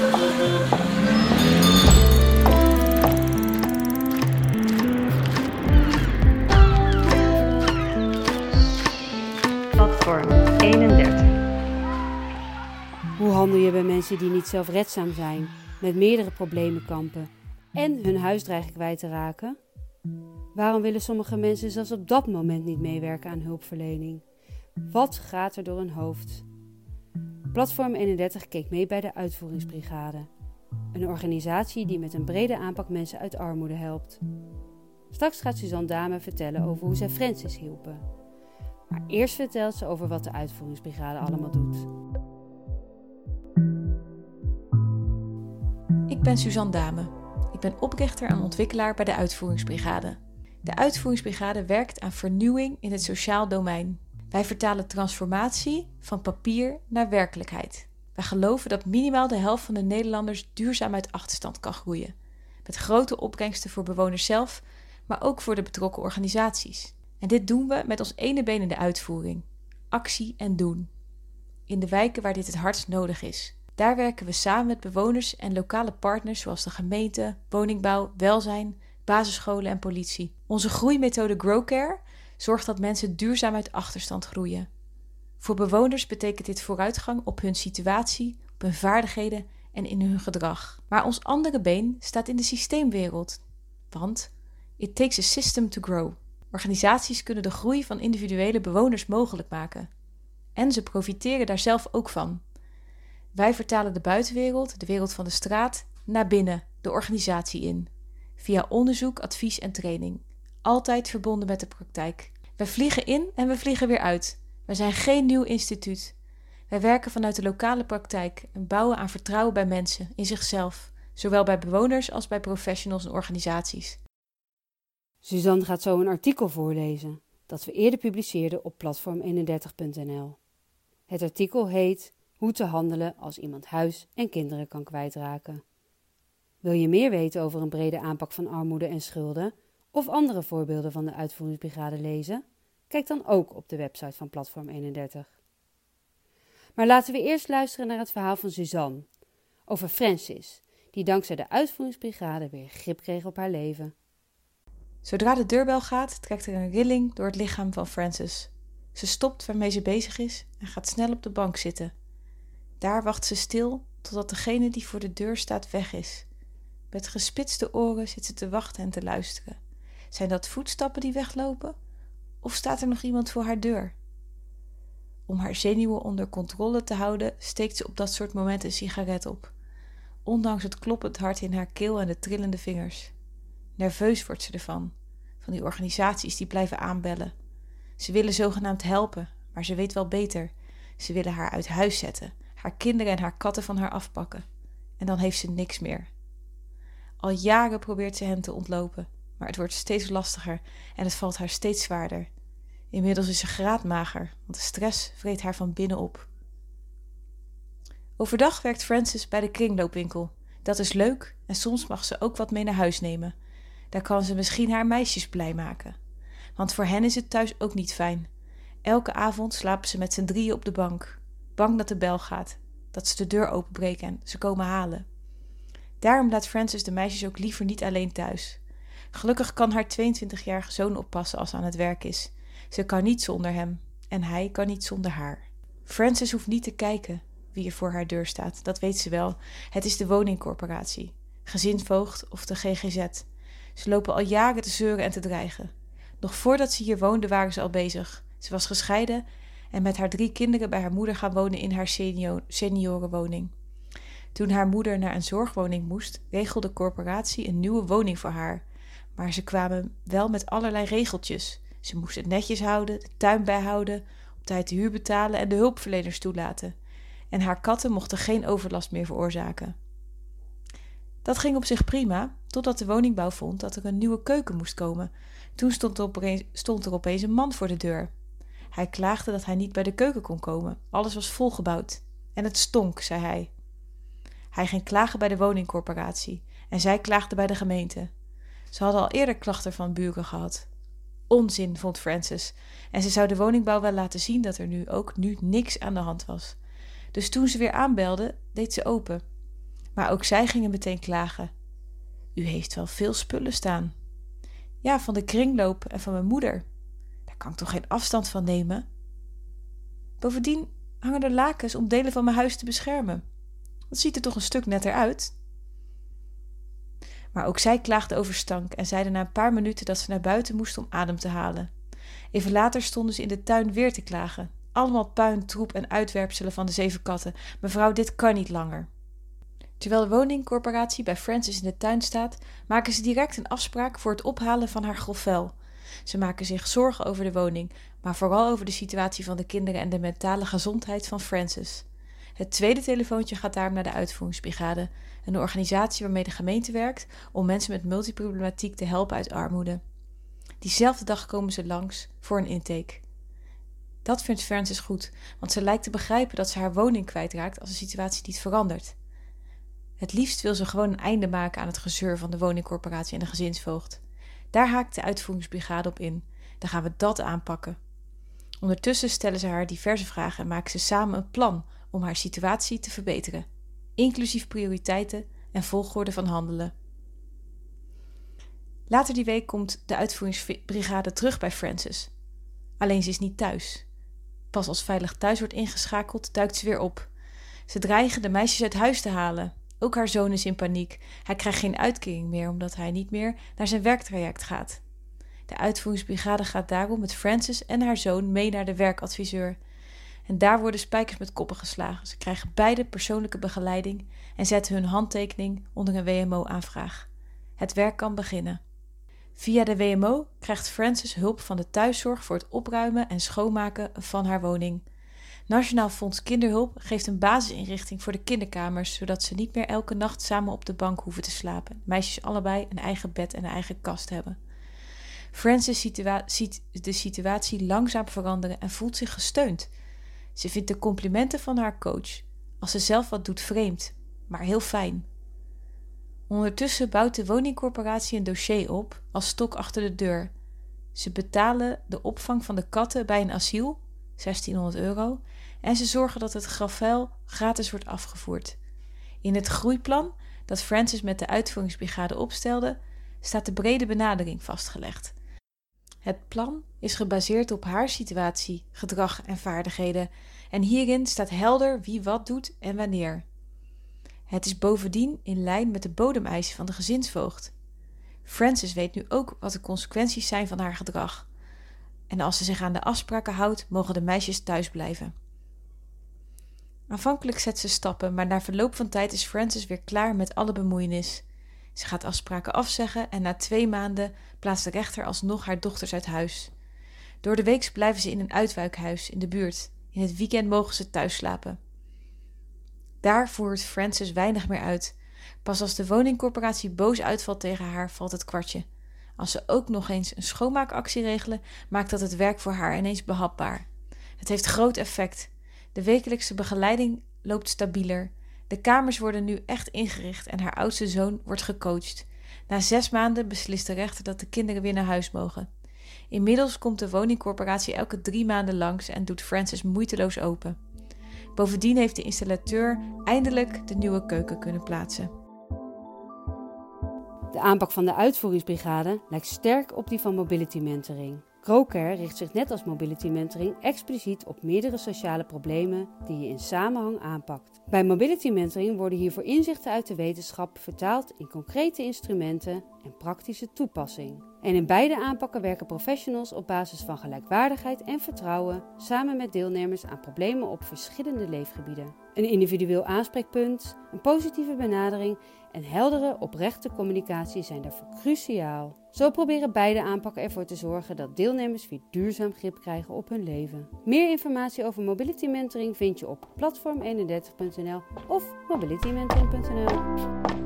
Platform 31. Hoe handel je bij mensen die niet zelfredzaam zijn, met meerdere problemen kampen en hun huis dreigen kwijt te raken? Waarom willen sommige mensen zelfs op dat moment niet meewerken aan hulpverlening? Wat gaat er door hun hoofd? Platform 31 keek mee bij de Uitvoeringsbrigade, een organisatie die met een brede aanpak mensen uit armoede helpt. Straks gaat Suzanne Dame vertellen over hoe zij Francis hielpen. Maar eerst vertelt ze over wat de Uitvoeringsbrigade allemaal doet. Ik ben Suzanne Dame. Ik ben oprichter en ontwikkelaar bij de Uitvoeringsbrigade. De Uitvoeringsbrigade werkt aan vernieuwing in het sociaal domein. Wij vertalen transformatie van papier naar werkelijkheid. Wij geloven dat minimaal de helft van de Nederlanders duurzaam uit achterstand kan groeien. Met grote opbrengsten voor bewoners zelf, maar ook voor de betrokken organisaties. En dit doen we met ons ene been in de uitvoering: actie en doen. In de wijken waar dit het hardst nodig is. Daar werken we samen met bewoners en lokale partners zoals de gemeente, woningbouw, welzijn, basisscholen en politie. Onze groeimethode GrowCare zorgt dat mensen duurzaam uit achterstand groeien. Voor bewoners betekent dit vooruitgang op hun situatie, op hun vaardigheden en in hun gedrag. Maar ons andere been staat in de systeemwereld. Want it takes a system to grow. Organisaties kunnen de groei van individuele bewoners mogelijk maken. En ze profiteren daar zelf ook van. Wij vertalen de buitenwereld, de wereld van de straat, naar binnen, de organisatie in. Via onderzoek, advies en training. Altijd verbonden met de praktijk. Wij vliegen in en we vliegen weer uit. Wij zijn geen nieuw instituut. Wij werken vanuit de lokale praktijk en bouwen aan vertrouwen bij mensen, in zichzelf, zowel bij bewoners als bij professionals en organisaties. Suzanne gaat zo een artikel voorlezen dat we eerder publiceerden op platform31.nl. Het artikel heet Hoe te handelen als iemand huis en kinderen kan kwijtraken. Wil je meer weten over een brede aanpak van armoede en schulden of andere voorbeelden van de uitvoeringsbrigade lezen? Kijk dan ook op de website van Platform 31. Maar laten we eerst luisteren naar het verhaal van Suzanne over Francis, die dankzij de uitvoeringsbrigade weer grip kreeg op haar leven. Zodra de deurbel gaat, trekt er een rilling door het lichaam van Frances. Ze stopt waarmee ze bezig is en gaat snel op de bank zitten. Daar wacht ze stil totdat degene die voor de deur staat weg is. Met gespitste oren zit ze te wachten en te luisteren. Zijn dat voetstappen die weglopen? Of staat er nog iemand voor haar deur? Om haar zenuwen onder controle te houden, steekt ze op dat soort momenten een sigaret op. Ondanks het kloppend hart in haar keel en de trillende vingers. Nerveus wordt ze ervan, van die organisaties die blijven aanbellen. Ze willen zogenaamd helpen, maar ze weet wel beter. Ze willen haar uit huis zetten, haar kinderen en haar katten van haar afpakken. En dan heeft ze niks meer. Al jaren probeert ze hen te ontlopen, maar het wordt steeds lastiger en het valt haar steeds zwaarder. Inmiddels is ze graadmager, want de stress vreet haar van binnen op. Overdag werkt Frances bij de kringloopwinkel. Dat is leuk en soms mag ze ook wat mee naar huis nemen. Daar kan ze misschien haar meisjes blij maken. Want voor hen is het thuis ook niet fijn. Elke avond slapen ze met z'n drieën op de bank, bang dat de bel gaat, dat ze de deur openbreken en ze komen halen. Daarom laat Frances de meisjes ook liever niet alleen thuis. Gelukkig kan haar 22-jarige zoon oppassen als ze aan het werk is. Ze kan niet zonder hem en hij kan niet zonder haar. Frances hoeft niet te kijken wie er voor haar deur staat, dat weet ze wel. Het is de woningcorporatie, gezinsvoogd of de GGZ. Ze lopen al jaren te zeuren en te dreigen. Nog voordat ze hier woonde waren ze al bezig. Ze was gescheiden en met haar drie kinderen bij haar moeder gaan wonen in haar senior seniorenwoning. Toen haar moeder naar een zorgwoning moest, regelde de corporatie een nieuwe woning voor haar. Maar ze kwamen wel met allerlei regeltjes. Ze moest het netjes houden, de tuin bijhouden, op tijd de huur betalen en de hulpverleners toelaten. En haar katten mochten geen overlast meer veroorzaken. Dat ging op zich prima, totdat de woningbouw vond dat er een nieuwe keuken moest komen. Toen stond er, opeens, stond er opeens een man voor de deur. Hij klaagde dat hij niet bij de keuken kon komen. Alles was volgebouwd. En het stonk, zei hij. Hij ging klagen bij de woningcorporatie en zij klaagde bij de gemeente. Ze hadden al eerder klachten van buren gehad. Onzin, vond Francis, en ze zou de woningbouw wel laten zien dat er nu ook nu niks aan de hand was. Dus toen ze weer aanbelde, deed ze open. Maar ook zij gingen meteen klagen. U heeft wel veel spullen staan. Ja, van de kringloop en van mijn moeder. Daar kan ik toch geen afstand van nemen? Bovendien hangen er lakens om delen van mijn huis te beschermen. Dat ziet er toch een stuk netter uit? Maar ook zij klaagde over stank en zeiden na een paar minuten dat ze naar buiten moesten om adem te halen. Even later stonden ze in de tuin weer te klagen. Allemaal puin, troep en uitwerpselen van de zeven katten. Mevrouw, dit kan niet langer. Terwijl de woningcorporatie bij Francis in de tuin staat, maken ze direct een afspraak voor het ophalen van haar grof vuil. Ze maken zich zorgen over de woning, maar vooral over de situatie van de kinderen en de mentale gezondheid van Francis. Het tweede telefoontje gaat daarom naar de uitvoeringsbrigade, een organisatie waarmee de gemeente werkt om mensen met multiproblematiek te helpen uit armoede. Diezelfde dag komen ze langs voor een intake. Dat vindt Francis goed, want ze lijkt te begrijpen dat ze haar woning kwijtraakt als de situatie niet verandert. Het liefst wil ze gewoon een einde maken aan het gezeur van de woningcorporatie en de gezinsvoogd. Daar haakt de uitvoeringsbrigade op in. Dan gaan we dat aanpakken. Ondertussen stellen ze haar diverse vragen en maken ze samen een plan om haar situatie te verbeteren, inclusief prioriteiten en volgorde van handelen. Later die week komt de uitvoeringsbrigade terug bij Francis. Alleen ze is niet thuis. Pas als veilig thuis wordt ingeschakeld, duikt ze weer op. Ze dreigen de meisjes uit huis te halen. Ook haar zoon is in paniek. Hij krijgt geen uitkering meer omdat hij niet meer naar zijn werktraject gaat. De uitvoeringsbrigade gaat daarom met Francis en haar zoon mee naar de werkadviseur. En daar worden spijkers met koppen geslagen. Ze krijgen beide persoonlijke begeleiding en zetten hun handtekening onder een WMO-aanvraag. Het werk kan beginnen. Via de WMO krijgt Francis hulp van de thuiszorg voor het opruimen en schoonmaken van haar woning. Nationaal Fonds Kinderhulp geeft een basisinrichting voor de kinderkamers, zodat ze niet meer elke nacht samen op de bank hoeven te slapen. Meisjes allebei een eigen bed en een eigen kast hebben. Francis ziet de situatie langzaam veranderen en voelt zich gesteund. Ze vindt de complimenten van haar coach, als ze zelf wat doet, vreemd, maar heel fijn. Ondertussen bouwt de woningcorporatie een dossier op als stok achter de deur. Ze betalen de opvang van de katten bij een asiel, 1600 euro, en ze zorgen dat het gravel gratis wordt afgevoerd. In het groeiplan dat Francis met de uitvoeringsbrigade opstelde, staat de brede benadering vastgelegd. Het plan is gebaseerd op haar situatie, gedrag en vaardigheden en hierin staat helder wie wat doet en wanneer. Het is bovendien in lijn met de bodemeisen van de gezinsvoogd. Francis weet nu ook wat de consequenties zijn van haar gedrag. En als ze zich aan de afspraken houdt, mogen de meisjes thuis blijven. Aanvankelijk zet ze stappen, maar na verloop van tijd is Francis weer klaar met alle bemoeienis. Ze gaat afspraken afzeggen en na twee maanden plaatst de rechter alsnog haar dochters uit huis. Door de week blijven ze in een uitwijkhuis in de buurt. In het weekend mogen ze thuis slapen. Daar voert Francis weinig meer uit. Pas als de woningcorporatie boos uitvalt tegen haar, valt het kwartje. Als ze ook nog eens een schoonmaakactie regelen, maakt dat het werk voor haar ineens behapbaar. Het heeft groot effect. De wekelijkse begeleiding loopt stabieler. De kamers worden nu echt ingericht en haar oudste zoon wordt gecoacht. Na zes maanden beslist de rechter dat de kinderen weer naar huis mogen. Inmiddels komt de woningcorporatie elke drie maanden langs en doet Francis moeiteloos open. Bovendien heeft de installateur eindelijk de nieuwe keuken kunnen plaatsen. De aanpak van de uitvoeringsbrigade lijkt sterk op die van Mobility Mentoring. Crowcare richt zich net als Mobility Mentoring expliciet op meerdere sociale problemen die je in samenhang aanpakt. Bij Mobility Mentoring worden hiervoor inzichten uit de wetenschap vertaald in concrete instrumenten en praktische toepassing. En in beide aanpakken werken professionals op basis van gelijkwaardigheid en vertrouwen samen met deelnemers aan problemen op verschillende leefgebieden. Een individueel aanspreekpunt, een positieve benadering en heldere, oprechte communicatie zijn daarvoor cruciaal. Zo proberen beide aanpakken ervoor te zorgen dat deelnemers weer duurzaam grip krijgen op hun leven. Meer informatie over mobility mentoring vind je op platform31.nl of mobilitymentoring.nl.